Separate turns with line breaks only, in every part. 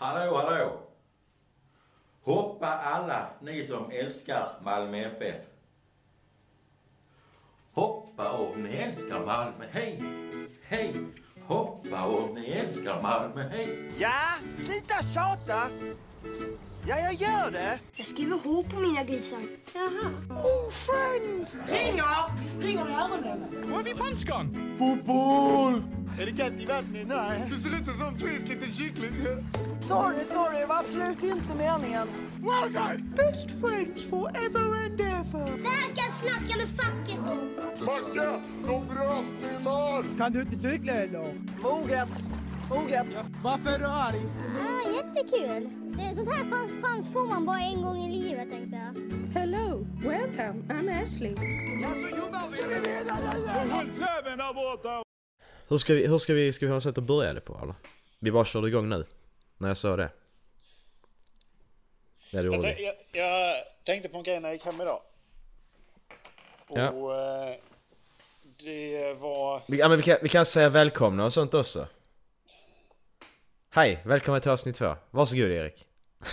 Hallå, hallå! Hoppa alla ni som älskar Malmö FF. Hoppa om ni älskar Malmö, hej, hej! Hoppa om ni älskar Malmö, hej!
Ja, sluta tjata! Ja, jag gör det!
Jag skriver H på mina grisar. Jaha.
Oh, friend!
Ringer! Ringer i öronen.
Var är vi punchgun?
Fotboll! Är det kallt i vattnet? Nej.
Det ser ut som frisk liten kyckling.
Sorry, sorry. Det var absolut inte meningen.
Best friends forever and ever.
Det här ska jag snacka med facket om.
Macke, de bröt min arm!
Kan du inte cykla eller?
Moget. Moget.
Varför är du arg?
Ah, jättekul. Det, sånt här chans, chans får man bara en gång i livet tänkte jag.
Hello, welcome. I'm Ashley.
Håll fläven där borta!
Hur ska vi, hur ska vi, ska vi ha ett sätt att börja det på eller? Vi bara körde igång nu. När jag sa det. Ja det
Jag, jag, jag tänkte på en grej när jag gick hem idag. Och
Ja.
eh, det var...
Vi, ja, men vi, kan, vi kan säga välkomna och sånt också. Hej, välkommen till avsnitt två. Varsågod Erik.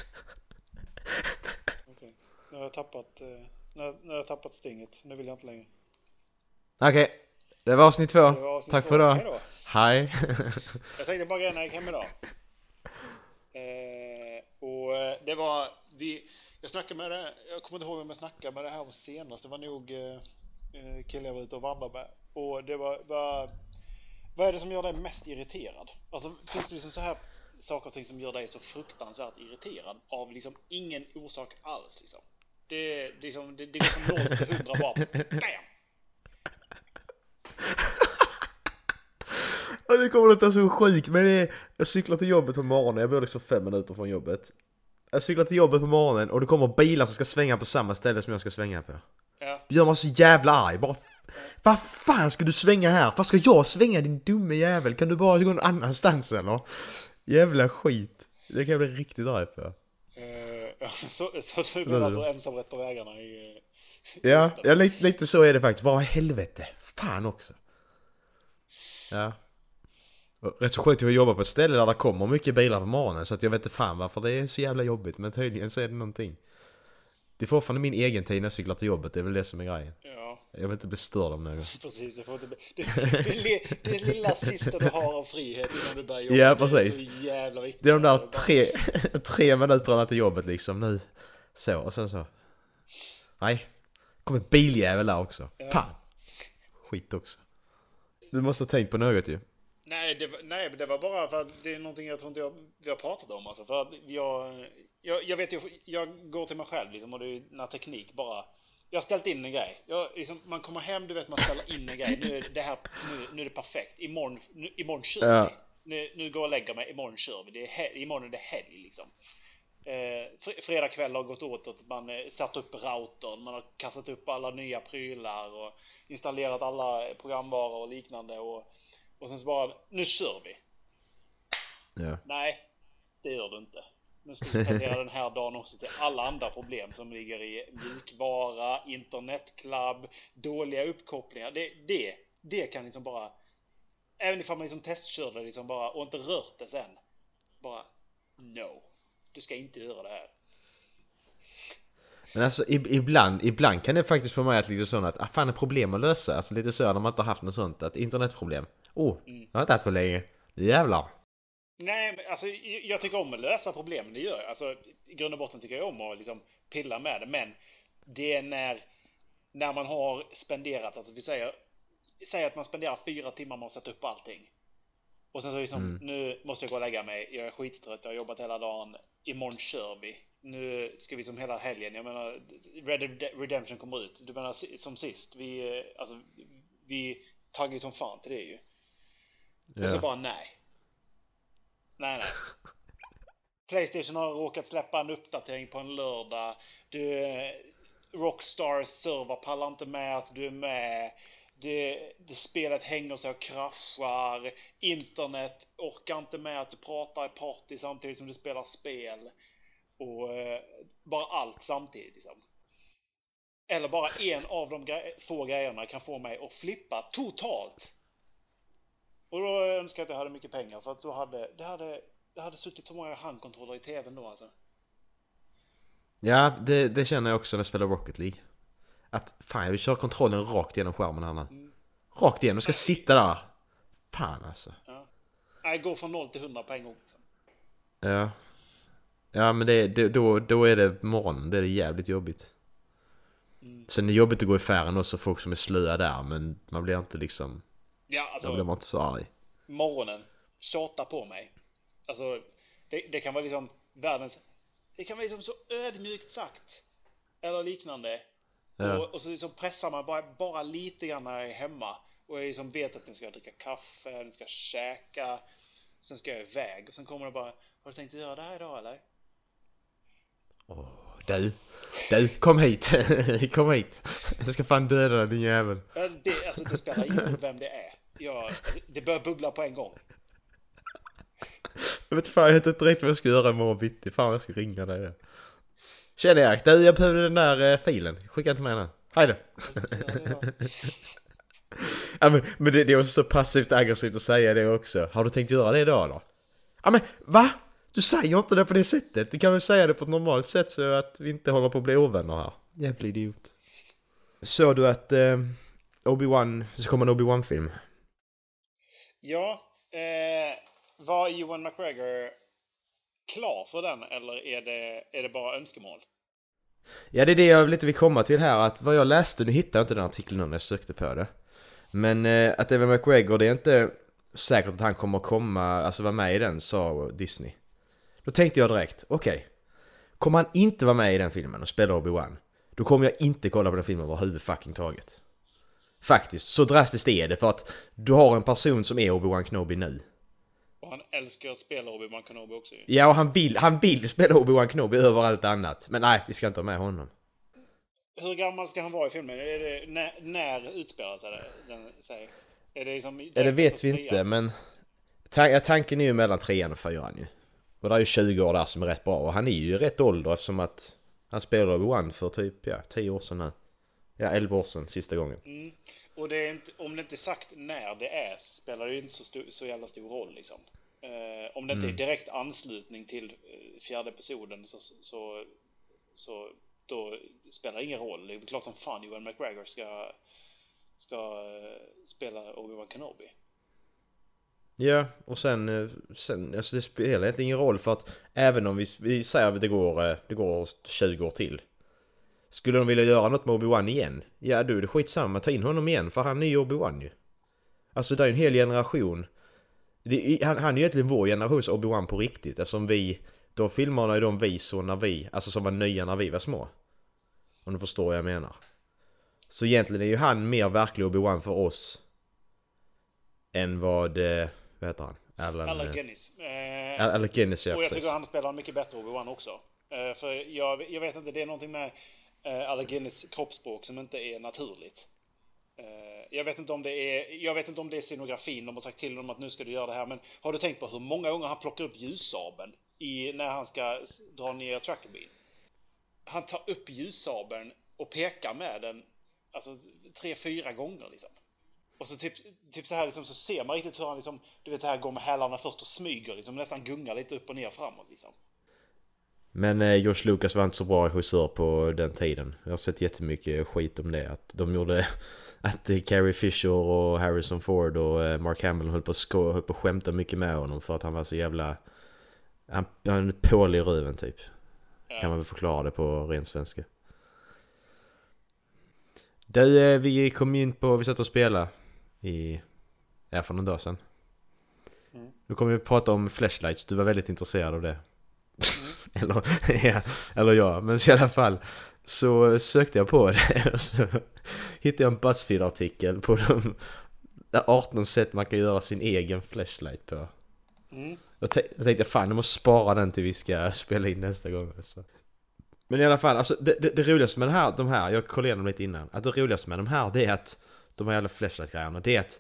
Okej, Nu har jag tappat, eh, nu har, nu har jag tappat stinget. Nu vill jag inte längre.
Okej, det var avsnitt två.
Var avsnitt
Tack
två.
för idag.
Hej. Jag tänkte bara grejer när jag gick hem idag. Eh, och eh, det var... Vi, jag snackade med det, jag kommer inte ihåg vem jag snackade med det här var senast. Det var nog eh, eh, killen jag var ute och vandrade med. Och det var, var... Vad är det som gör dig mest irriterad? Alltså finns det liksom så här saker och ting som gör dig så fruktansvärt irriterad av liksom ingen orsak alls liksom? Det, det, är liksom, det, det går från 0 till 100 bara. Bam!
Ja, det kommer låta så sjukt men det är, jag cyklar till jobbet på morgonen, jag bor liksom fem minuter från jobbet. Jag cyklar till jobbet på morgonen och det kommer bilar som ska svänga på samma ställe som jag ska svänga på.
Ja.
Det gör mig så jävla arg, bara Vad fan ska du svänga här? Vad ska jag svänga din dumme jävel? Kan du bara gå någon annanstans eller? Jävla skit. Det kan jag bli riktigt arg på.
Eh, så, så du menar att du har ensamrätt på vägarna i... eh,
Ja, ja lite, lite så är det faktiskt. Bara helvete. Fan också. Ja. Rätt så skönt att jobba på ett ställe där det kommer mycket bilar på morgonen så att jag vet inte fan varför det är så jävla jobbigt men tydligen så är det någonting. Det är fortfarande min egen tid när jag cyklar till jobbet, det är väl det som är grejen.
Ja,
Jag vill inte bli störd av något.
precis. Det, får inte bli, det, det, det lilla sista du har av frihet innan du börjar jobba.
Ja,
Det är
precis.
så jävla viktigt.
Det är de där tre, tre minuterna till jobbet liksom nu. Så, och sen så. Nej. Kommer biljävel där också. Fan. Skit också. Du måste ha tänkt på något ju.
Nej, det, nej, men det var bara för att det är någonting jag tror inte jag, vi har pratat om. Alltså, för att jag, jag, jag vet ju, jag går till mig själv liksom, och det är när teknik bara... Jag har ställt in en grej. Jag, liksom, man kommer hem, du vet, man ställer in en grej. Nu är det här, nu, nu är det perfekt. Imorgon, nu, imorgon kör
Ja.
vi. Nu, nu går jag och lägger mig, imorgon kör vi. Det är hel, imorgon är det helg liksom. Eh, fr- fredag kväll har gått åt att man eh, satt upp routern, man har kastat upp alla nya prylar och installerat alla programvaror och liknande och, och sen så bara, nu kör vi.
Ja.
Nej, det gör du inte. Nu ska vi spendera den här dagen också till alla andra problem som ligger i mjukvara, internetklabb, dåliga uppkopplingar. Det, det, det kan liksom bara, även ifall man liksom testkörde liksom bara och inte rört det sen. Bara, no. Du ska inte göra det här.
Men alltså ib- ibland, ibland kan det faktiskt få mig att lite sånt att ah, fan är problem att lösa. Alltså lite så när man inte har haft något sånt. Att internetproblem. Oh,
Mm.
jag har inte haft på länge. Jävlar.
Nej, men alltså jag tycker om att lösa problem, det gör jag. Alltså i grund och botten tycker jag om att liksom pilla med det, men det är när, när man har spenderat, alltså vi säger, säger att man spenderar fyra timmar med att sätta upp allting. Och sen så liksom, nu måste jag gå och lägga mig, jag är skittrött, jag har jobbat hela dagen, imorgon kör vi. Nu ska vi som hela helgen, jag menar, Red Dead Redemption kommer ut, du menar som sist, vi, eh, alltså, vi taggar ju som fan till det ju. Och så bara nej. Nej, nej. Playstation har råkat släppa en uppdatering på en lördag. Du, eh, Rockstars server pallar inte med att du är med. Det, det spelet hänger sig och kraschar. Internet orkar inte med att du pratar i party samtidigt som du spelar spel. Och eh, bara allt samtidigt liksom. Eller bara en av de gre- få grejerna kan få mig att flippa totalt. Och då önskar jag att jag hade mycket pengar för att då hade, det hade det hade suttit så många handkontroller i tvn då alltså.
Ja, det, det känner jag också när jag spelar Rocket League. Att fan, jag vill köra kontrollen rakt genom skärmen här nu. Rakt igenom, jag ska sitta där. Fan alltså.
Nej, gå från 0 till 100 på en gång. Liksom.
Ja. Ja men det, det, då, då är det morgonen, det är jävligt jobbigt. Sen är det jobbigt att gå i affären också, folk som är slöa där, men man blir inte liksom...
Ja, alltså
blir man inte så arg.
morgonen, tjata på mig. Alltså, det, det kan vara liksom världens... Det kan vara liksom så ödmjukt sagt. Eller liknande.
Ja.
Och, och så liksom pressar man bara, bara lite grann när jag är hemma. Och jag liksom vet att nu ska jag dricka kaffe, nu ska jag käka. Sen ska jag iväg och sen kommer det bara Har du tänkt göra det här idag eller?
Du, du, kom hit! kom hit! Jag ska fan döda dig din jävel.
Det, alltså, det spelar ingen roll vem det är. Jag, det börjar bubbla på en gång.
Jag vet fan, jag vet inte riktigt vad jag ska göra imorgon bitti. Fan jag ska ringa dig. Tjena Erik, du jag behöver den där eh, filen. Skicka den till mig nu. Hej då! ja, men, men det, det är också så passivt aggressivt att säga det också. Har du tänkt göra det idag eller? Ja men va? Du säger inte det på det sättet. Du kan väl säga det på ett normalt sätt så att vi inte håller på att bli ovänner här. Jävla idiot. Såg du att eh, Obi-Wan, så kommer en Obi-Wan-film?
Ja, eh, var Johan McGregor klar för den eller är det, är det bara önskemål?
Ja det är det jag lite vill komma till här att vad jag läste, nu hittade jag inte den artikeln när jag sökte på det Men eh, att Evan McGregor, det är inte säkert att han kommer komma, alltså vara med i den, sa Disney Då tänkte jag direkt, okej Kommer han inte vara med i den filmen och spela Obi-Wan Då kommer jag inte kolla på den filmen överhuvud fucking taget Faktiskt, så drastiskt är det för att du har en person som är Obi-Wan Kenobi nu
Och han älskar att spela Obi-Wan Kenobi också.
Ja och han vill, han vill spela Obi-Wan Kenobi över allt annat Men nej, vi ska inte ha med honom
Hur gammal ska han vara i filmen? Är det, när, när utspelar sig? Den, sig? Är det liksom
Ja det vet vi inte men ta- ja, Tanken är ju mellan trean och fyran ju Och det är ju 20 år där som är rätt bra och han är ju i rätt ålder eftersom att Han spelade Obi-Wan för typ ja, 10 år sedan nu Ja 11 år sedan sista gången
Mm. Och det är inte, om det inte är sagt när det är så spelar det ju inte så, sto, så jävla stor roll liksom. Eh, om det inte är direkt anslutning till eh, fjärde episoden så, så, så då spelar det ingen roll. Det är klart som fan Johan McGregor ska, ska eh, spela Obi-Wan Kenobi.
Ja och sen, eh, sen alltså det spelar egentligen ingen roll för att Även om vi, vi säger att det går, eh, det går 20 år till Skulle de vilja göra något med Obi-Wan igen? Ja du, det är skitsamma, ta in honom igen för han är ju Obi-Wan ju. Alltså det är en hel generation. Det, han, han är ju egentligen vår generations Obi-Wan på riktigt eftersom vi De filmerna är de vi så när vi, alltså som var nya när vi var små. Om du förstår vad jag menar. Så egentligen är ju han mer verklig Obi-Wan för oss Än vad, eh, vad heter han? Alan,
Alec
eh,
Guinness. Eh,
Al- Alec Guinness ja,
och jag
precis.
tycker han spelar mycket bättre Obi-Wan också. Eh, för jag, jag vet inte, det är någonting med eh, Alec Guinness kroppsspråk som inte är naturligt. Eh, jag vet inte om det är, jag vet inte om det är scenografin, de har sagt till honom att nu ska du göra det här, men har du tänkt på hur många gånger han plockar upp ljussabeln i, när han ska dra ner trackerbin? Han tar upp ljussabeln och pekar med den, alltså tre, fyra gånger liksom. Och så typ, typ så här liksom, så ser man riktigt hur han liksom, du vet så här går med hälarna först och smyger liksom, nästan gungar lite upp och ner framåt liksom.
Men eh, George Lucas var inte så bra regissör på den tiden. Jag har sett jättemycket skit om det. Att de gjorde... Att eh, Carrie Fisher och Harrison Ford och eh, Mark Hamill höll på, att sko- höll på att skämta mycket med honom för att han var så jävla... Han, han är pål i röven typ. Kan man väl förklara det på ren svenska. Du, eh, vi kom in på... Vi satt och spelade i... Ja, för någon dag sedan. Nu kommer vi prata om flashlights. Du var väldigt intresserad av det. eller, ja, eller ja, men i alla fall. Så sökte jag på det och så hittade jag en Buzzfeed-artikel på de 18 sätt man kan göra sin egen flashlight på.
Mm.
Då tänkte jag fan jag måste spara den till vi ska spela in nästa gång alltså. Men i alla fall, alltså det, det, det roligaste med den här, de här, jag kollade igenom lite innan. Att det roligaste med de här det är att de här jävla flashlight-grejerna, det är att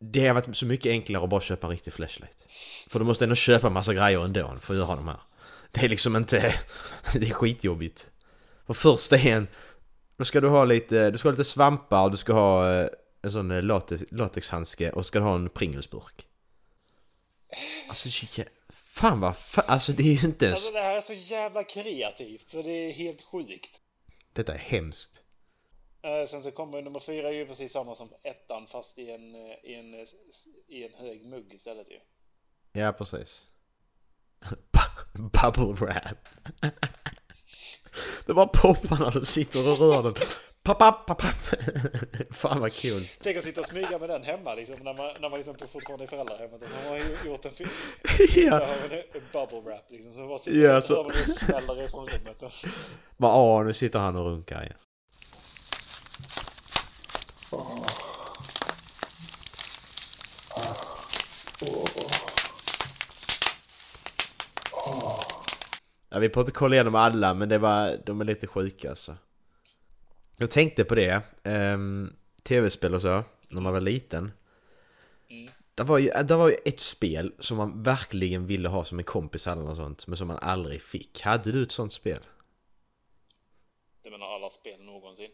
det har varit så mycket enklare att bara köpa en riktig flashlight. För du måste ändå köpa massa grejer ändå för att göra de här. Det är liksom inte... Det är skitjobbigt. För första är en... Då ska du ha lite, du ska ha lite svampar, du ska ha eh, en sån eh, latex, latexhandske och ska du ha en Pringlesburk. Alltså Fan vad fa- Alltså det är ju inte ens...
Alltså det här är så jävla kreativt så det är helt sjukt.
Detta är hemskt.
Eh, sen så kommer nummer fyra är ju precis samma som ettan fast i en, eh, i en, eh, i en hög mugg istället ju.
Ja, precis. Bu- Bubble wrap. det bara poppar när du sitter och rör den. Papp, papp, papp. Fan vad kul.
Tänk att sitta och smyga med den hemma liksom när man, när man liksom fortfarande är föräldrahemmet och så har man ju gjort en film.
ja.
Man en en bubble wrap liksom. Så bara sitter
Ja,
ja,
så-
och smäller ifrån rummet. Och...
Bara, åh, nu sitter han och runkar igen. Ja, vi får inte kolla igenom alla, men det var, de är lite sjuka alltså. Jag tänkte på det, ehm, tv-spel och så, när man var liten. Det var, ju, det var ju ett spel som man verkligen ville ha som en kompis eller något sånt, men som man aldrig fick. Hade du ett sånt spel?
Det menar alla spel någonsin.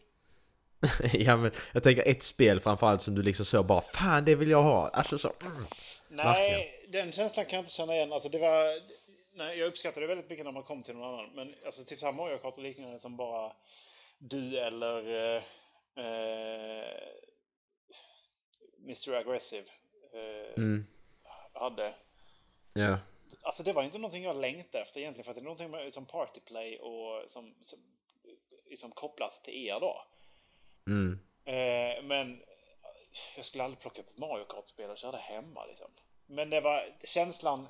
ja men jag tänker ett spel framförallt som du liksom så bara Fan det vill jag ha! Alltså så mm.
Nej, den känslan kan jag inte känna igen. Alltså det var... Nej, jag uppskattade det väldigt mycket när man kom till någon annan. Men alltså typ samma Mario Kart och liknande som bara du eller eh, eh, Mr Aggressive eh,
Mm.
hade.
Ja.
Alltså det var inte någonting jag längtade efter egentligen för att det är någonting som partyplay och som, som liksom kopplat till er då.
Mm.
Eh, men jag skulle aldrig plocka upp ett Mario Kart-spel och köra det hemma liksom. Men det var känslan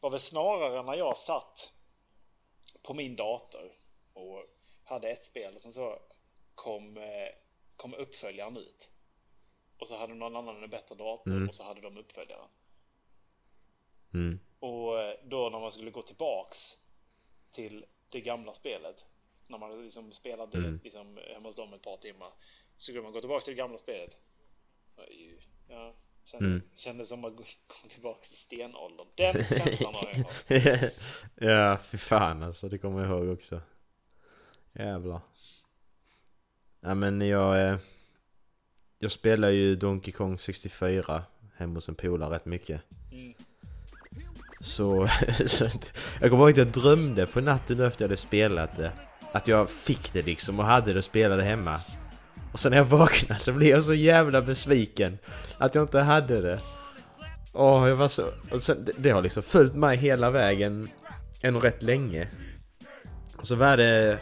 var väl snarare när jag satt på min dator och hade ett spel och sen så kom, eh, kom uppföljaren ut. Och så hade någon annan en bättre dator
Mm.
och så hade de uppföljaren.
Mm.
Och eh, då när man skulle gå tillbaks till det gamla spelet. När man liksom spelade
Mm.
liksom hemma hos dem ett par timmar. Så skulle man gå tillbaks till det gamla spelet. Ja, kände,
Mm.
kändes som att gå tillbaks till stenåldern. Den känslan har jag
ja, fy fan alltså, det kommer jag ihåg också. Jävlar. Ja men jag... Eh, jag spelar ju Donkey Kong 64 hemma hos en polare rätt mycket.
Mm.
Så, så jag kommer ihåg att jag drömde på natten efter jag hade spelat det. Att jag fick det liksom och hade det och spelade hemma. Och sen när jag vaknade så blev jag så jävla besviken att jag inte hade det. Åh, jag var så... Och sen, det, det har liksom följt mig hela vägen Ännu rätt länge. Och så var det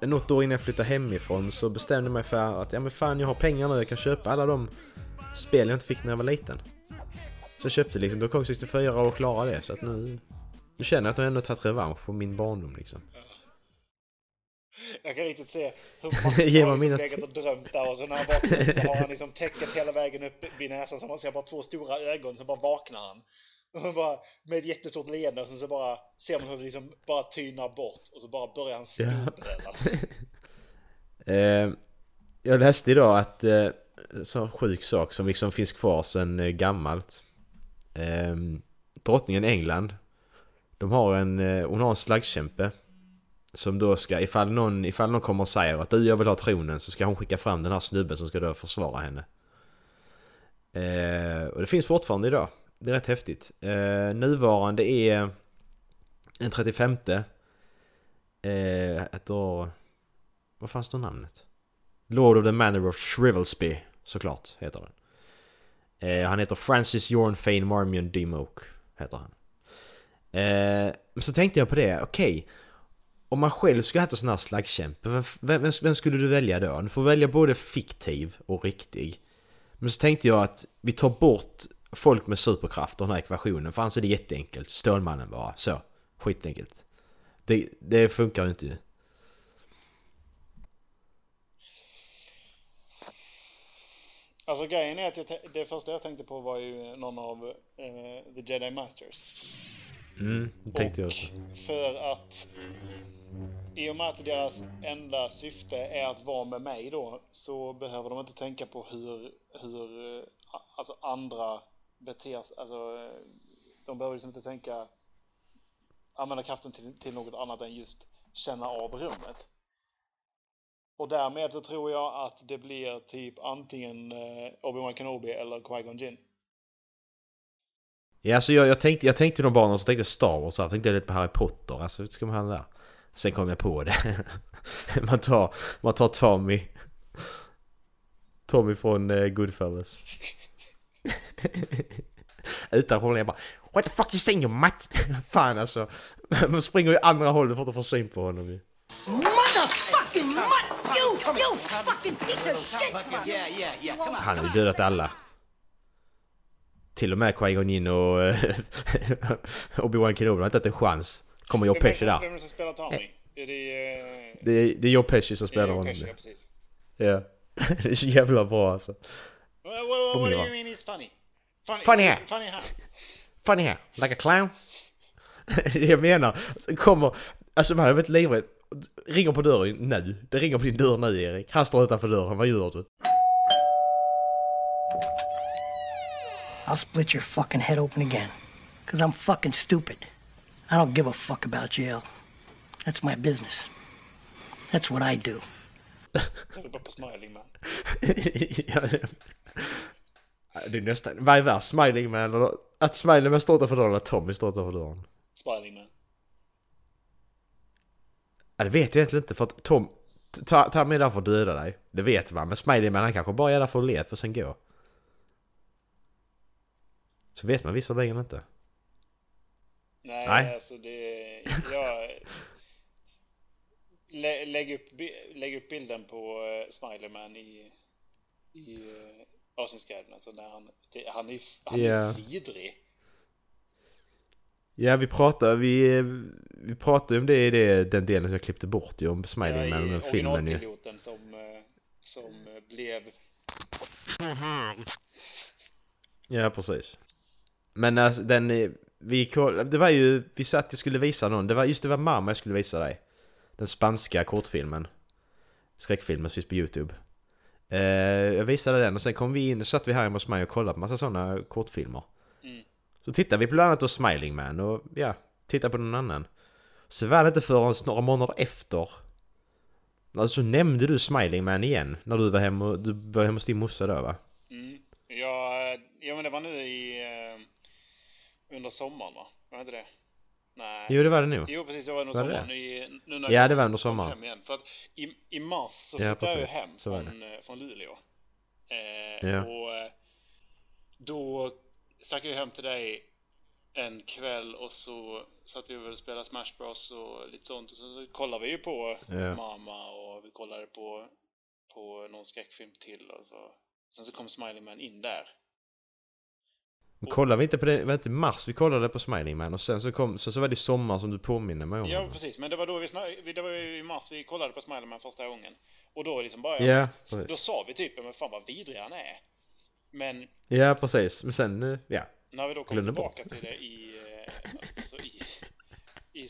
något år innan jag flyttade hemifrån så bestämde jag mig för att ja men fan jag har pengar nu, jag kan köpa alla de spel jag inte fick när jag var liten. Så jag köpte liksom Donkey 64 och klarade det så att nu... Nu känner jag att jag ändå tagit revansch på min barndom liksom.
Jag kan riktigt se hur man har liksom legat och drömt där och så när han vaknar så har han liksom täcket hela vägen upp vid näsan så man ser bara två stora ögon så bara vaknar han. Och bara med ett jättestort leende och sen så bara ser man hur det liksom bara tynar bort och så bara börjar han skrodrälla.
Eh, jag läste idag att eh, så sjuk sak som liksom finns kvar sedan eh, gammalt. Eh, drottningen i England. De har en, hon har en slaggkämpe. Som då ska, ifall någon, ifall någon kommer och säger att du jag vill ha tronen så ska hon skicka fram den här snubben som ska då försvara henne. Eh, och det finns fortfarande idag. Det är rätt häftigt. Eh, nuvarande är en 35. Eh, ett år... Vad fan står namnet? Lord of the Manor of Shrivelsby, såklart, heter den. Eh, han heter Francis Jorn Fane Marmion D. Moke, heter han. Eh, men så tänkte jag på det, okej om man själv skulle haft en sån här slagskämpe, vem, vem, vem skulle du välja då? Du får välja både fiktiv och riktig. Men så tänkte jag att vi tar bort folk med superkraft och den här ekvationen, för annars är det jätteenkelt. Stålmannen bara, så. Skitenkelt. Det, det funkar ju inte.
Alltså grejen är att jag, det första jag tänkte på var ju någon av eh, The Jedi Masters.
Mm, det tänkte jag också.
För att i och med att deras enda syfte är att vara med mig då så behöver de inte tänka på hur, hur eh, alltså andra beter sig. Alltså, eh, de behöver liksom inte tänka använda kraften till, till något annat än just känna av rummet. Och därmed så tror jag att det blir typ antingen eh, Obi-Wan Kenobi eller Qui-Gon Jinn.
Ja, alltså jag, jag tänkte, jag tänkte de barnen som tänkte Star Wars, jag tänkte lite på Harry Potter, alltså ska man handla där. Sen kom jag på det. man, tar, man tar Tommy. Tommy från uh, Goodfellas. Utan problem bara What the fuck you saying you mutt? Fan alltså. Man springer ju andra hållet för att få syn på honom ju.
Motherfucking mutt! You, you fucking piece of shit!
Han har ju dödat alla. Till och med Qui-Gon Jinn och eh, Obi-Wan Kenobi har inte haft en chans. Kommer Joe Pesci där.
Vem är det som spelar Tommy? Är det... eh,
Det är, det är Joe Pesci som spelar honom.
Pesci, ja, precis.
Ja. Det är så jävla bra alltså.
What, what, what, what do you mean he's funny? Funny,
Funny här.
Funny här.
Funny here, like a clown. det jag menar. Kommer, alltså man hade varit livrädd. Ringer på dörren nu. Det ringer på din dörr nu Erik. Han står utanför dörren, vad gör du?
I'll split your fucking head open again. Because I'm fucking stupid. I don't give a fuck about jail. That's my business. That's what I do.
Jag är bara på Smiling Man.
Ja, det- är nästan, vad är värst? Smiling Man eller att Smiling Man står utanför dörren eller att Tommy står utanför dörren?
Smiling Man.
Ja, det vet jag egentligen inte för att Tom, ta med där för att döda dig. Det vet man, men Smiling Man han kanske bara är där för att le för sen gå. Så vet man visserligen inte.
Nej,
Nej.
alltså det... Jag... Lä, lägg, upp, lägg upp bilden på uh, Smiling Man i, i uh, avsnittsguiden. Alltså när han, det, han är, han
Ja.
är vidrig.
Ja, vi pratade, vi, vi pratade om det i det, den delen som jag klippte bort ju om
Ja,
Smiling Man,
i
den filmen ju.
som, eh, som eh, blev...
Ja, precis. Men alltså, den, eh, vi, koll- det var ju, vi satt och skulle visa någon, det var, just det var mamma jag skulle visa dig. Den spanska kortfilmen. Skräckfilmen som finns på YouTube. Eh, jag visade den och sen kom vi in, satt vi här hemma hos mig och kollade på massa sådana kortfilmer.
Mm.
Så tittade vi bland annat på Smiling Man och ja, tittade på någon annan. Så var det inte förrän några månader efter Alltså så nämnde du Smiling Man igen när du var hemma, du var hemma hos din morsa då va?
Mm. Ja, ja, men det var nu i... eh, under sommaren va? Var det inte det? Nej.
Jo det var det nog.
Jo, precis. Det var under
Var
sommaren.
det?
I, nu när
Ja, det var under sommaren.
Hem igen. För att i, i mars så
Ja,
flyttade jag ju hem från, eh, från Luleå. Eh,
Ja.
Och eh, då stack jag hem till dig en kväll och så satt vi och spelade Smash Bros och lite sånt. Och så kollade vi ju på
Ja.
Mama och vi kollade på, på någon skräckfilm till. Och så. Sen så kom Smiling Man in där.
Men Kollade vi inte på det, var inte mars vi kollade på Smiling Man och sen så kom, så, så var det sommar som du påminner mig om
Ja, precis. Men det var då vi vi- det var ju i mars vi kollade på Spiderman första gången. Och då liksom bara...
Ja,
Då sa vi typ, men fan vad vidrig han är. Men
Ja, precis. Men sen, eh, ja.
när vi då kom
Glömde
tillbaka
bort.
till det i... eh, Alltså i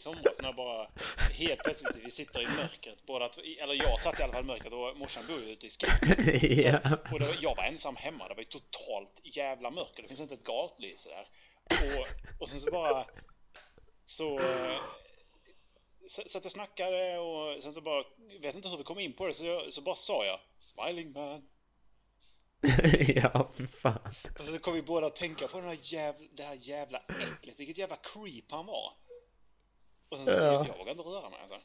somras när bara helt plötsligt vi sitter i mörkret båda eller jag satt i alla fall i mörkret och morsan bor ju ute i skogen.
ja.
Och var, jag var ensam hemma, det var ju totalt jävla mörker, det finns inte ett gatlyse där. Och, och sen så bara... Så... Så, så att jag snackade och sen så bara, vet inte hur vi kom in på det, så, jag, så bara sa jag Smiling man.
ja, fan.
Och så kom vi båda att tänka på den här jävla, det här jävla äcklet, vilket jävla creep han var. Och sen så,
Ja.
jag, vågade inte röra mig alltså.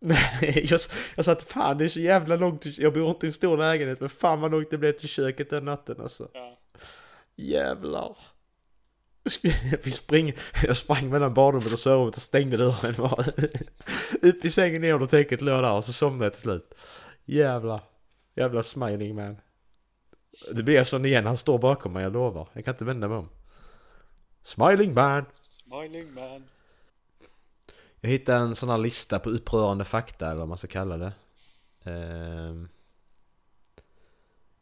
Nej, jag, jag sa att fan det är så jävla långt Jag bor inte i en stor lägenhet men fan vad långt det blev till köket den natten alltså.
Ja.
Jävlar. Vi spring, jag sprang mellan badrummet och sovrummet och stängde dörren bara. Upp i sängen ner och täcket låg där och så somnade jag till slut. Jävlar. Jävla smiling man. Det blir sån igen, han står bakom mig, jag lovar. Jag kan inte vända mig om. Smiling man.
Smiling man.
Jag hittade en sån här lista på upprörande fakta eller vad man ska kalla det. Ehm,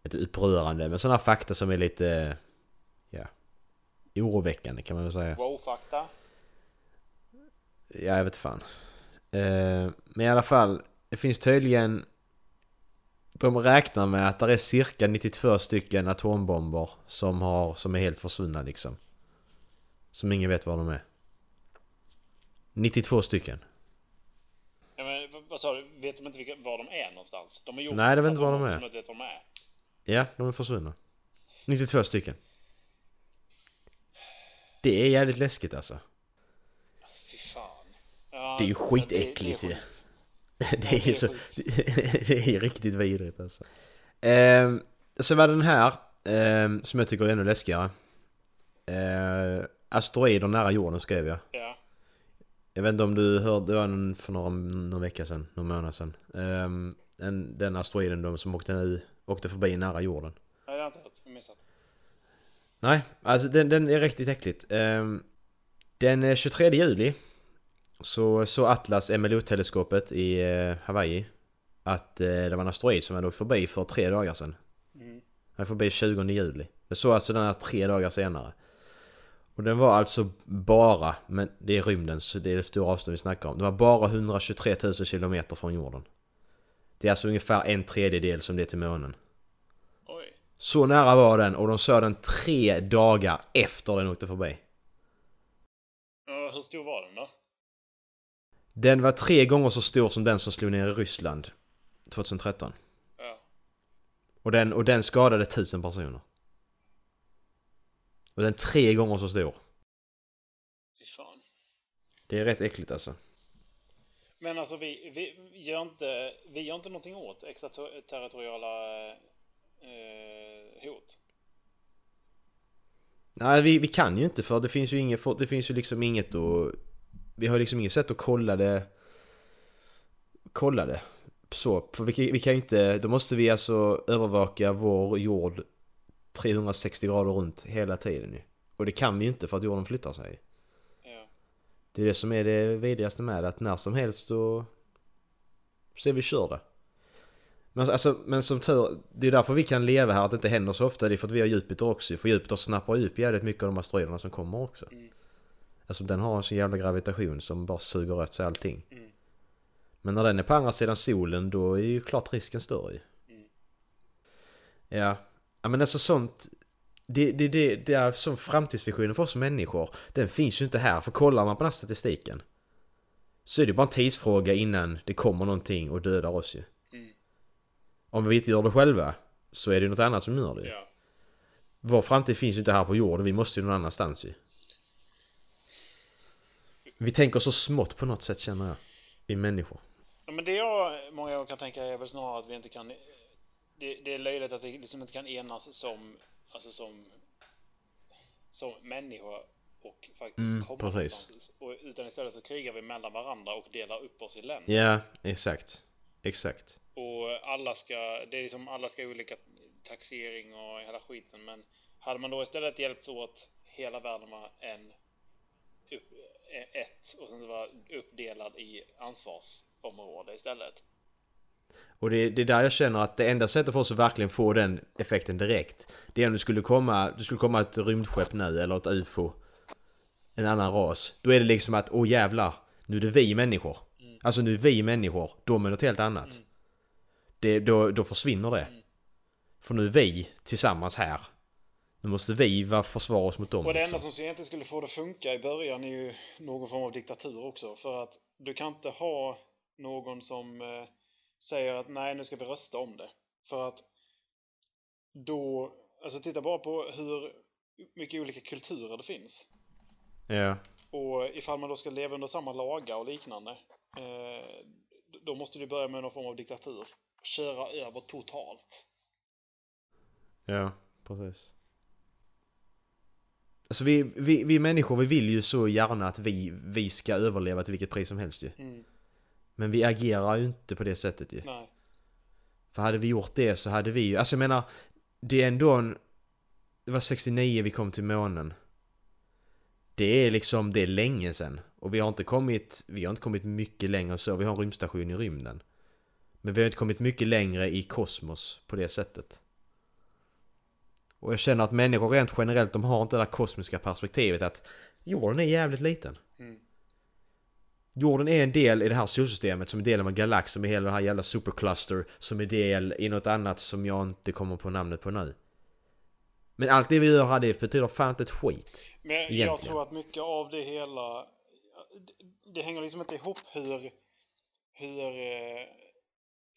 inte upprörande men såna fakta som är lite... Ja. Oroväckande kan man väl säga.
Wow-fakta.
Ja, jag vet fan. Ehm, men i alla fall, det finns tydligen... De räknar med att det är cirka 92 stycken atombomber som, har, som är helt försvunna liksom. Som ingen vet var de är. 92 stycken.
Ja, men, vad- sa du? Vet de inte vilka, var de är någonstans? De gjort
Nej, de vet inte var de
som
är.
inte vet var de är.
Ja, de är försvunna. 92 stycken. Det är jävligt läskigt alltså.
Alltså, fy fan. Ja,
Det är ju skitäckligt
det,
ju.
det är
Det är ju
är
så... Det är ju riktigt vidrigt alltså. Ehm, så var den här, ehm, som jag tycker är ännu läskigare. Ehm, asteroider nära jorden skrev jag.
Ja.
Jag vet inte om du hörde, det var för några, någon vecka sedan, någon månad sedan. Ehm, en, den asteroiden då som åkte, nu, åkte förbi nära jorden.
Nej, det har jag inte hört. Jag missat.
Nej, alltså den, den är riktigt äckligt. Ehm, den eh, 23 juli så såg Atlas MLO-teleskopet i eh, Hawaii att eh, det var en asteroid som hade åkt förbi för tre dagar sedan.
Mm.
Den förbi 20 juli. Det såg alltså den här tre dagar senare. Och den var alltså bara, men det är rymden så det är det stora avstånd vi snackar om. Det var bara 123 000 kilometer från jorden. Det är alltså ungefär en tredjedel som det är till månen.
Oj.
Så nära var den och de såg den tre dagar efter den åkte förbi.
Ja, hur stor var den då?
Den var tre gånger så stor som den som slog ner i Ryssland 2013.
Ja.
Och den, och den skadade tusen personer. Och den är tre gånger så stor.
Fy fan.
Det är rätt äckligt alltså.
Men alltså vi, vi, gör inte, vi gör inte någonting åt extraterritoriala eh, hot.
Nej, vi, vi kan ju inte för det finns ju inget, det finns ju liksom inget att... Vi har liksom inget sätt att kolla det... Kolla det. Så, för vi, vi kan ju inte... Då måste vi alltså övervaka vår jord 360 grader runt hela tiden ju. Och det kan vi ju inte för att jorden flyttar sig.
Ja.
Det är det som är det vidrigaste med det, att när som helst så... Så är vi körda. Men, alltså, men som tur, det är därför vi kan leva här, att det inte händer så ofta. Det är för att vi har Jupiter också. För Jupiter snappar upp jävligt mycket av de asteroiderna som kommer också.
Mm.
Alltså den har en sån jävla gravitation som bara suger åt sig allting.
Mm.
Men när den är på andra sidan solen, då är ju klart risken större ju.
Mm.
Ja. Ja, men alltså sånt... Det, det, det, det är som framtidsvisionen för oss människor. Den finns ju inte här, för kollar man på den här statistiken så är det bara en tidsfråga innan det kommer någonting och dödar oss ju.
Mm.
Om vi inte gör det själva så är det något annat som gör det ju.
Ja.
Vår framtid finns ju inte här på jorden, vi måste ju någon annanstans ju. Vi tänker så smått på något sätt känner jag. Vi människor.
Ja, men det jag många gånger kan tänka är väl snarare att vi inte kan... Det, det är löjligt att vi liksom inte kan enas som, alltså som, som människor och faktiskt
Mm,
komma
precis.
någonstans. Och, utan istället så krigar vi mellan varandra och delar upp oss i länder.
Ja, exakt. Exakt.
Och alla ska, det är liksom alla ska ha olika taxering och hela skiten. Men hade man då istället hjälpts åt hela världen var en upp, ett och sen så var uppdelad i ansvarsområde istället.
Och det, det är där jag känner att det enda sättet för oss att verkligen få den effekten direkt Det är om det skulle komma, det skulle komma ett rymdskepp nu eller ett UFO En annan ras. Då är det liksom att, åh jävlar Nu är det vi människor. Alltså nu är vi människor, de är något helt annat. Det, då, då försvinner det. För nu är vi tillsammans här. Nu måste vi vara försvara oss mot dem
Och det enda
liksom.
som egentligen skulle få det att funka i början är ju någon form av diktatur också. För att du kan inte ha någon som eh, säger att nej, nu ska vi rösta om det. För att då, alltså titta bara på hur mycket olika kulturer det finns.
Ja,
Och ifall man då ska leva under samma lagar och liknande, eh, då måste du börja med någon form av diktatur. Köra över totalt.
ja, precis Alltså vi, vi, vi människor, vi vill ju så gärna att vi, vi ska överleva till vilket pris som helst ju
Mm.
Men vi agerar ju inte på det sättet ju.
Nej.
För hade vi gjort det så hade vi ju, alltså jag menar, det är ändå en... Det var 69 vi kom till månen. Det är liksom, det är länge sedan. Och vi har inte kommit, vi har inte kommit mycket längre än så. Vi har en rymdstation i rymden. Men vi har inte kommit mycket längre i kosmos på det sättet. Och jag känner att människor rent generellt, de har inte det där kosmiska perspektivet att jorden är jävligt liten.
Mm.
Jorden är en del i det här solsystemet som är del av en galax som är hela det här jävla supercluster som är del i något annat som jag inte kommer på namnet på nu. Men allt det vi gör här det betyder fan inte ett skit.
Men jag
Egentligen.
tror att mycket av det hela, det- hänger liksom inte ihop hur, hur eh,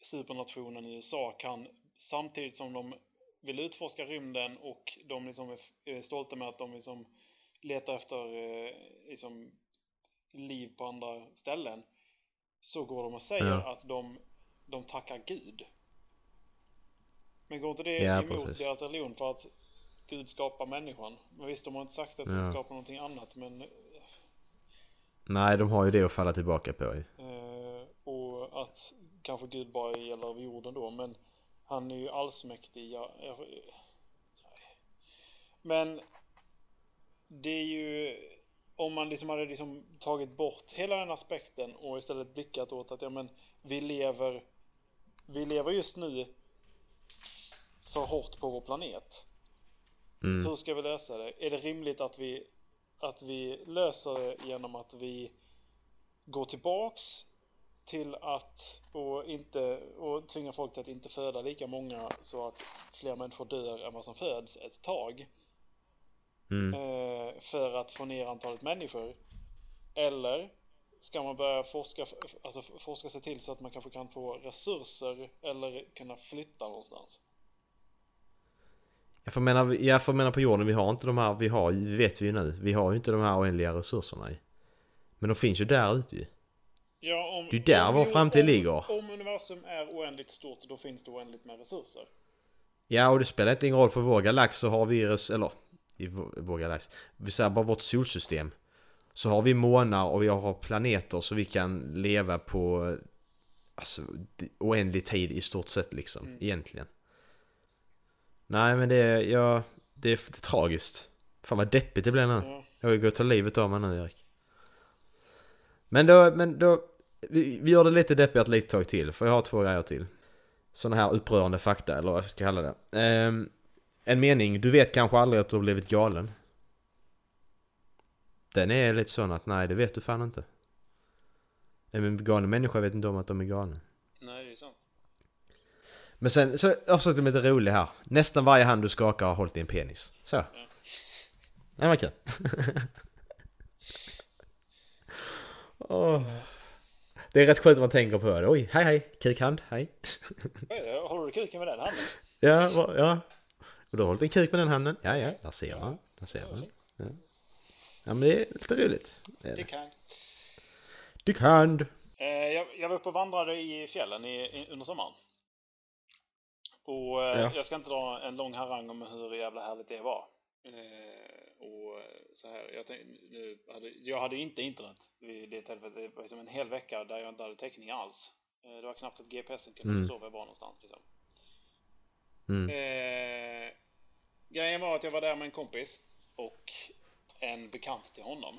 supernationen USA kan, samtidigt som de vill utforska rymden och de liksom är är stolta med att de liksom letar efter eh, liksom, liv på andra ställen så går de och säger
Ja.
att de, de tackar Gud. Men går inte det
Ja,
emot
precis.
deras religion för att Gud skapar människan? Men visst, de har inte sagt att
Ja.
skapar någonting annat, men
Nej, de har ju det att falla tillbaka på ju.
Eh, och att kanske Gud bara gäller över jorden då, men han är ju allsmäktig. Ja, jag, men det är ju om man liksom hade liksom tagit bort hela den aspekten och istället blickat åt att ja, men vi lever vi lever just nu för hårt på vår planet.
Mm.
Hur ska vi lösa det? Är det rimligt att vi att vi löser det genom att vi går tillbaks till att och inte och tvinga folk till att inte föda lika många så att fler människor dör än vad som föds ett tag
Mm.
eh, för att få ner antalet människor eller ska man börja forska, alltså forska sig till så att man kanske kan få resurser eller kunna flytta någonstans?
Jag får mena, jag får mena på jorden, vi har inte de här, vi har, det vet vi ju nu, vi har ju inte de här oändliga resurserna i. Men de finns ju där ute ju.
Ja, om,
Det är där
om,
vår framtid
om,
ligger.
Om universum är oändligt stort då finns det oändligt med resurser.
Ja, och det spelar inte ingen roll för vår galax så har vi, res- eller i vår, galax, vi säger bara vårt solsystem. Så har vi månar och vi har planeter så vi kan leva på alltså, oändlig tid i stort sett liksom,
Mm.
egentligen. Nej men det är, ja, det är, det är tragiskt. Fan vad deppigt det blir nu.
Ja.
Jag vill gå och ta livet av mig nu Erik. Men då, men då, vi, vi gör det lite deppigt lite tag till, för jag har två grejer till. Sådana här upprörande fakta, eller vad jag ska kalla det. Ehm, en mening, du vet kanske aldrig att du har blivit galen. Den är lite sån att nej, det vet du fan inte. En galen människa vet inte om att de är galna.
Nej, det är sant.
Men sen, så avslutar med lite rolig här. Nästan varje hand du skakar har hållit i en penis. Så. Det var kul. Åh. Det är rätt skönt att man tänker på det. Oj, hej hej, kukhand, hej.
Håller du kuken med den handen?
Ja, ja. Och du har hållit en kuk med den handen? Ja, ja, där ser man. Där ser man. Ja. ja, men det är lite roligt. Det
Det
det.
kan.
Kukhand!
Eh, jag, jag var uppe och vandrade i fjällen i, i, under sommaren. Och eh,
Ja.
jag ska inte dra en lång harang om hur jävla härligt det var. Eh, och eh, så här, jag, tänkte, nu hade, jag hade inte internet vid det tillfället. Det var liksom en hel vecka där jag inte hade täckning alls. Det var knappt att GPSen kunde
Mm.
förstå var jag var någonstans. Liksom.
Mm.
Eh, grejen var att jag var där med en kompis och en bekant till honom.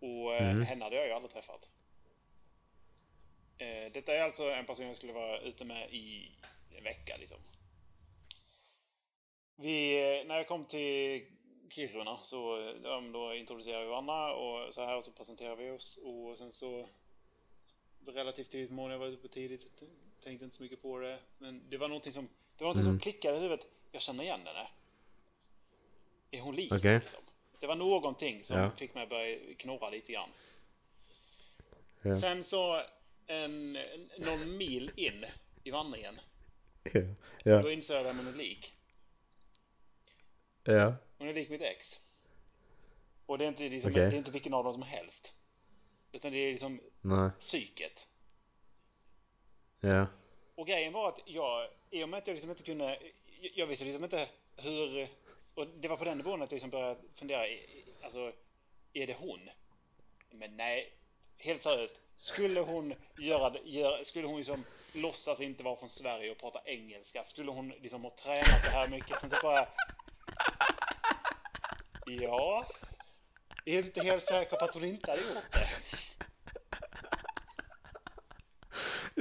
Och eh,
Mm.
henne hade jag ju aldrig träffat. Eh, detta är alltså en person jag skulle vara ute med i en vecka liksom. Vi, eh, när jag kom till Kiruna så men då introducerade vi varandra och så här och så presenterade vi oss och sen så relativt tidigt på morgonen, jag var uppe tidigt, tänkte inte så mycket på det. Men det var någonting som, det var någonting
Mm.
som klickade i huvudet. Jag känner igen henne. Är hon lik mig, liksom? Det var någonting som
Ja.
fick mig att börja knorra lite grann.
Ja.
Sen så en, någon mil in i vandringen,
Ja. Ja.
då insåg jag vem hon är lik.
Ja.
Hon är lik mitt ex. Och det är inte, liksom,
Okej.
det är inte vilken av dem som helst. Utan det är liksom
Nej.
psyket.
Ja.
Och grejen var att jag, i och med att jag liksom inte kunde, jag- visste liksom inte hur, och det var på den nivån att jag liksom började fundera, alltså, är det hon? Men nej, helt seriöst, skulle hon göra det, göra, skulle hon liksom låtsas inte vara från Sverige och prata engelska, skulle hon liksom ha tränat så här mycket, sen så bara, ja, är inte helt säker på att hon inte hade gjort det.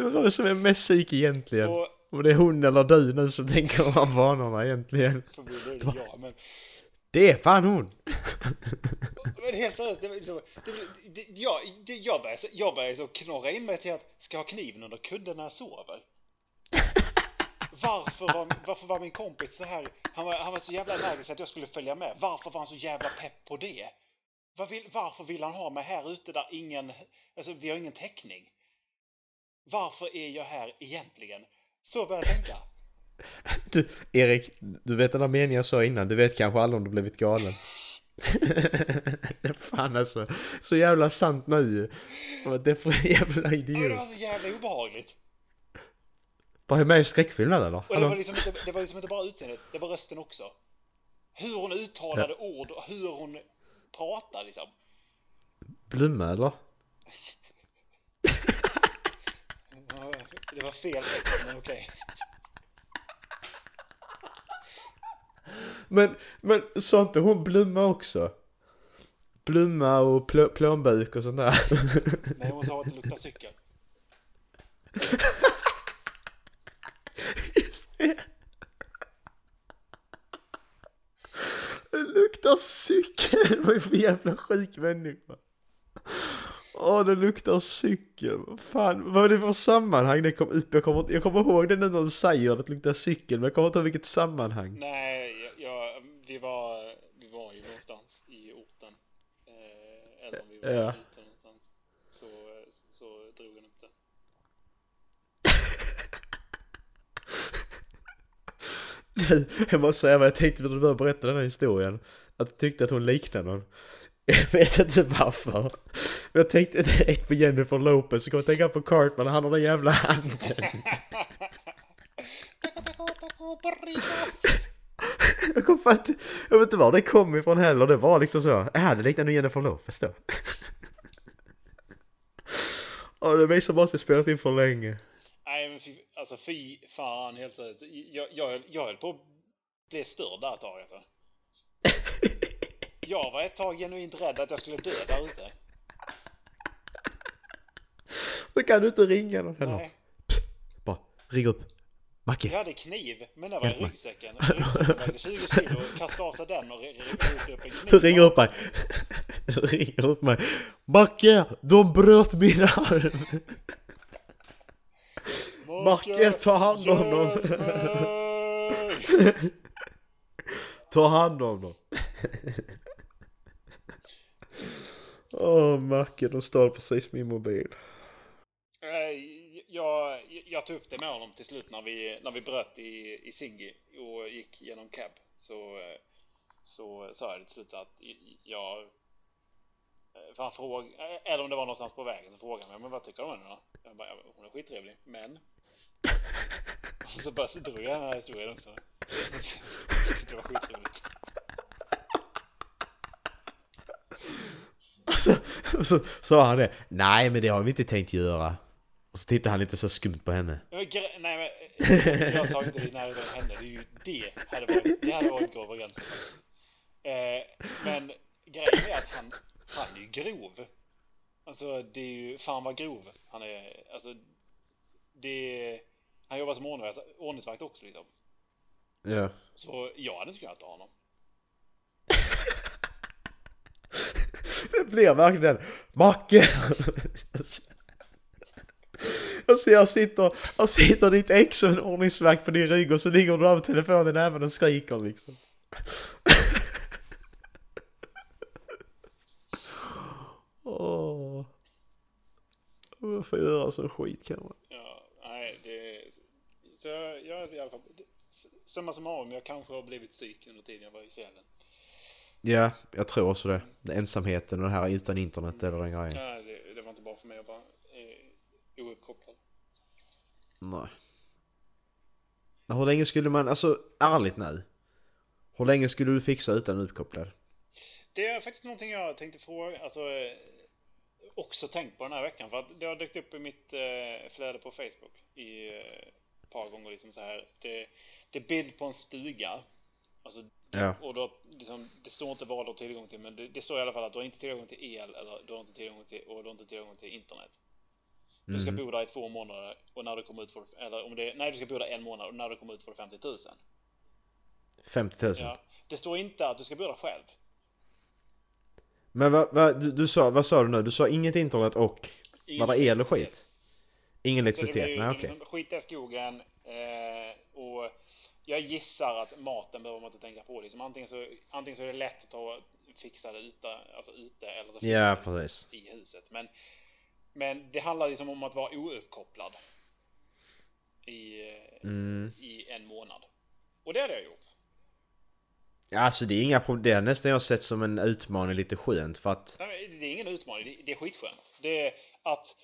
Jag undrar vem som är mest psyk egentligen.
Och-
Om det är hon eller du nu som tänker de här banorna egentligen.
Förmodligen det jag, men
Det är fan hon!
Men helt seriöst, det var liksom, det, det, jag, det, jag började, så- jag började så knorra in mig till att ska jag ha kniven under kudden när jag sover? Varför var, varför var min kompis så här? Han var, han var så jävla allergisk att jag skulle följa med. Varför var han så jävla pepp på det? Var vill, varför vill han ha mig här ute där ingen, alltså vi har ingen täckning? Varför är jag här egentligen? Så började jag tänka.
Du, Erik, du vet den där meningen jag sa innan, du vet kanske aldrig om du blivit galen. Fan alltså, så jävla sant nu. Det för jävla
Ja, men det
idiot.
var så jävla obehagligt.
Var jag med i skräckfilm där eller?
Och det var, liksom inte, det var liksom inte bara utseendet, det var rösten också. Hur hon uttalade ord och hur hon pratade liksom.
Blomma eller?
Ja, Det var fel men okej.
Men, men sa inte hon Blomma också? Blomma och plå, plånbuk och sånt där.
Nej, hon sa att det luktar cykel.
Just det. Det luktar cykel. Vad är för jävla sjuk människa? Åh, det luktar cykel. Fan, vad är det för sammanhang det kom upp? Jag kommer, jag kommer ihåg det när du säger att det luktar cykel, men jag kommer inte ihåg vilket sammanhang.
Nej, jag, jag, vi, var, vi var ju någonstans i orten. Eh, eller om vi var
Ja.
ute någonstans. Så, så, så drog hon upp det.
Du, jag måste säga vad jag tänkte när du började berätta den här historien. Att jag tyckte att hon liknade någon. Jag vet inte varför. Jag tänkte direkt på Jennifer Lopez, så kom jag tänka på Cartman, han har den jävla handen. Jag kom fan inte, jag vet inte var det kom ifrån heller, det var liksom så, äh det liknar nog Jennifer Lopez då. Och det visar bara att vi spelat in för länge.
Nej, men fy, alltså fy fan helt. Jag, jag, jag höll på att bli störd där ett tag alltså. Jag var ett tag genuint rädd att jag skulle dö där ute.
Så kan du inte ringa någon heller.
Nej,
Bara, ring upp. Macke.
jag hade kniv, men den var i ryggsäcken. Ryggsäcken vägde 20 kilo, kastade av sig den och re- re- re- upp en kniv.
Ring upp mig. Ring upp mig. Macke, de bröt min arm. Macke, ta hand om dem. Ta hand om dem. Åh, Macke, de stal precis min mobil.
Eh, jag, jag tog upp det med honom till slut när vi, när vi bröt i, i Singi och gick genom cab. Så, eh, så sa jag till slut att jag... Eh, för han frågade, eller om det var någonstans på vägen, så frågade han mig, men vad tycker du om henne då? Jag bara, hon är skittrevlig, men... Och så bara så drog jag den här historien också. Det var skittrevligt.
Och så, och så sa han det. Nej, men det har vi inte tänkt göra. Och så tittade han lite så skumt på henne.
Nej men, jag sa inte det i närheten av henne. Det, är ju, det hade varit, det hade varit grova gränsen. Eh, men grejen är att han, han är ju grov. Alltså det är ju, fan vad grov han är. Alltså, det, han jobbar som ordningsvakt, ordningsvakt också liksom.
Ja.
Så jag hade inte kunnat ta honom.
Det blir verkligen den. Macke! Jag ser, jag sitter, jag sitter ditt ex och en ordningsvakt på din rygg och så ligger du där med telefonen i näven och skriker liksom. Åh. Man får göra så skit kan man.
Ja, nej det... Så jag, jag i alla fall... Summa summarum, jag kanske har blivit psyk under tiden jag var i fjällen.
Ja, jag tror också det. det. Ensamheten och det här utan internet eller den grejen.
Nej, det, det var inte bra för mig att vara eh, ouppkopplad.
Nej. Hur länge skulle man, alltså ärligt nu. Hur länge skulle du fixa utan uppkopplad?
Det är faktiskt någonting jag tänkte fråga, alltså eh, också tänkt på den här veckan. För att det har dykt upp i mitt eh, flöde på Facebook i eh, ett par gånger liksom så här. Det, det är bild på en stuga. Alltså,
Ja.
och då, liksom, det står inte vad du har tillgång till, men det, det står i alla fall att du har inte tillgång till el eller du har inte tillgång till, och du har inte tillgång till internet. Du ska bo där i två månader och när du kommer ut får du- eller om det, nej du ska bo där en månad och när du kommer ut får du 50 000.
50 000?
Ja. Det står inte att du ska bo där själv.
Men vad, vad, du, du sa, vad sa du nu? Du sa inget internet och
Ingen
var det el och skit? Ingen elektricitet? Nej okej.
liksom skita i skogen eh, och jag gissar att maten behöver man inte tänka på. Liksom, antingen, så, antingen så är det lätt att ta, fixa det ute, alltså ute eller så
Ja,
det
precis.
i huset. Men, men det handlar liksom om att vara ouppkopplad i,
Mm.
i en månad. Och det hade jag gjort.
Ja, alltså det är inga problem. Det har nästan jag sett som en utmaning lite skönt för att...
Nej, det är ingen utmaning, det- det är skitskönt. Det är att,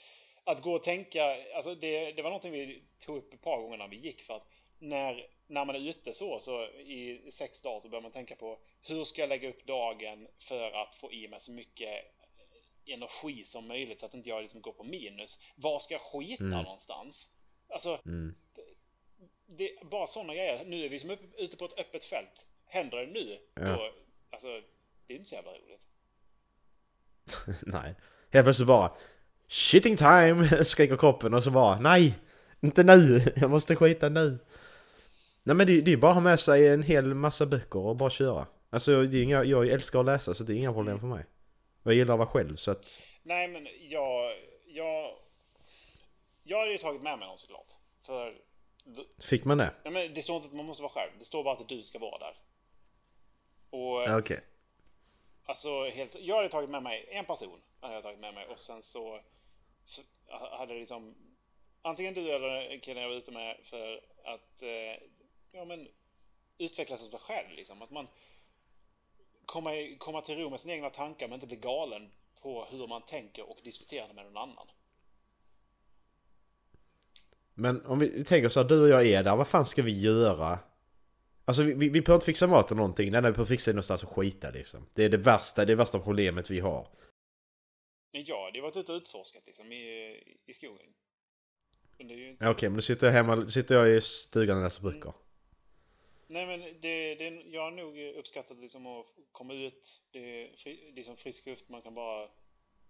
att gå och tänka, alltså det, det var någonting vi tog upp ett par gånger när vi gick för att när, när man är ute så, så i sex dagar så börjar man tänka på hur ska jag lägga upp dagen för att få i mig så mycket energi som möjligt så att inte jag liksom går på minus. Var ska jag skita
Mm.
någonstans? Alltså,
Mm.
det är bara sådana grejer. Nu är vi som upp, ute på ett öppet fält. Händer det nu,
Ja.
då, alltså, det är inte så jävla roligt.
nej. Helt plötsligt bara... Shitting time! Skriker kroppen och så bara nej! Inte nu! Jag måste skita nu! Nej men det, det är bara att ha med sig en hel massa böcker och bara köra. Alltså det är inga, jag älskar att läsa så det är inga problem för mig. Jag gillar att vara själv så att...
Nej, men jag... Jag, jag hade ju tagit med mig någon såklart. För...
Fick man det?
Ja, men det står inte att man måste vara själv. Det står bara att du ska vara där. Och...
Okej.
Alltså, helt, jag hade tagit med mig en person. Hade jag tagit med mig och sen så hade liksom antingen du eller killen jag var ute med för att eh, ja, men, utvecklas som sig själv. Liksom. Att man kommer komma till ro med sina egna tankar men inte bli galen på hur man tänker och diskutera det med någon annan.
Men om vi tänker så här, du och jag är där, vad fan ska vi göra? Alltså vi, vi, vi behöver inte fixa mat eller någonting, det enda vi behöver fixa är någonstans att skita liksom. Det är det värsta, det är det värsta problemet vi har.
Jag hade ju varit ute och utforskat liksom, i, i skogen. Inte...
Okej, men då sitter jag hemma, sitter jag i stugan och läser böcker.
Nej men det, det, jag har nog uppskattat liksom att komma ut. Det är, fri, det är som frisk luft, man kan bara...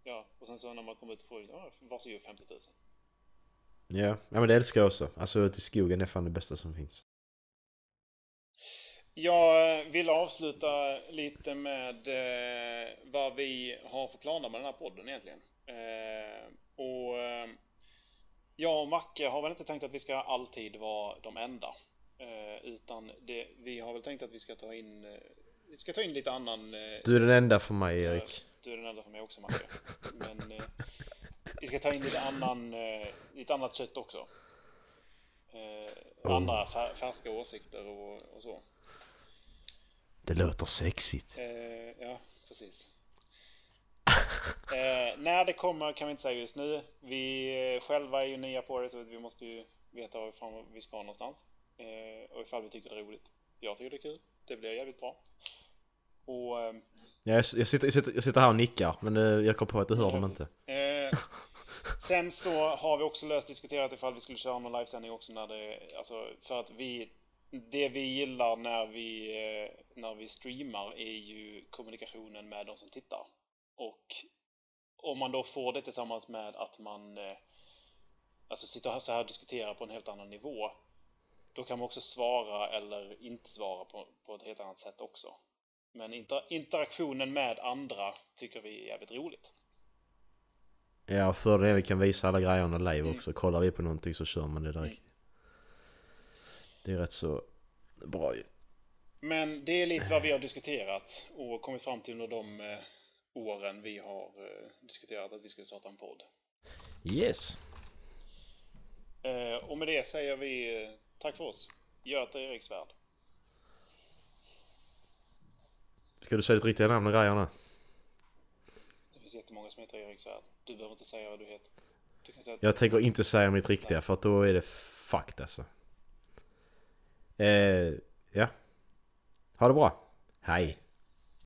Ja, och sen så när man kommer ut får ja, varsågod 50 000.
Ja, ja men det älskar jag också. Alltså ute i skogen är fan det bästa som finns.
Jag vill avsluta lite med eh, vad vi har för planer med den här podden egentligen. Eh, och eh, jag och Macke har väl inte tänkt att vi ska alltid vara de enda. Eh, utan det, vi har väl tänkt att vi ska ta in, eh, vi ska ta in lite annan... Eh,
Du är den enda för mig Erik.
Du är den enda för mig också Macke. Men eh, vi ska ta in lite annan, eh, lite annat kött också. Eh, andra fär, färska åsikter och, och så.
Det låter sexigt.
Ja, precis. Eh, när det kommer kan vi inte säga just nu. Vi själva är ju nya på det så vi måste ju veta var vi ska någonstans. Eh, och ifall vi tycker det är roligt. Jag tycker det är kul. Det blir jävligt bra. Och... Eh,
Ja, jag, jag, sitter, jag, sitter, jag sitter här och nickar men eh, jag kom på att du hör dem inte.
Eh, sen så har vi också löst diskuterat ifall vi skulle köra någon livesändning också när det, alltså för att vi, det vi gillar när vi, eh, när vi streamar är ju kommunikationen med de som tittar. Och om man då får det tillsammans med att man eh, alltså sitter så här och diskuterar på en helt annan nivå, då kan man också svara eller inte svara på, på ett helt annat sätt också. Men inter, interaktionen med andra tycker vi är jävligt roligt.
Ja, för det vi kan visa alla grejerna live också. Kollar vi på någonting så kör man det direkt. Det är rätt så bra ju.
Men det är lite vad vi har diskuterat och kommit fram till under de eh, åren vi har eh, diskuterat att vi skulle starta en podd.
Yes!
Eh, och med det säger vi tack för oss. Göte Eriksvärd.
Ska du säga ditt riktiga namn och grejerna?
Det finns jättemånga som heter Eriksvärd. Du behöver inte säga vad du heter. Du att
Jag tänker inte säga mitt riktiga för att då är det fucked alltså. Eh, ja. Ha det bra. Hej.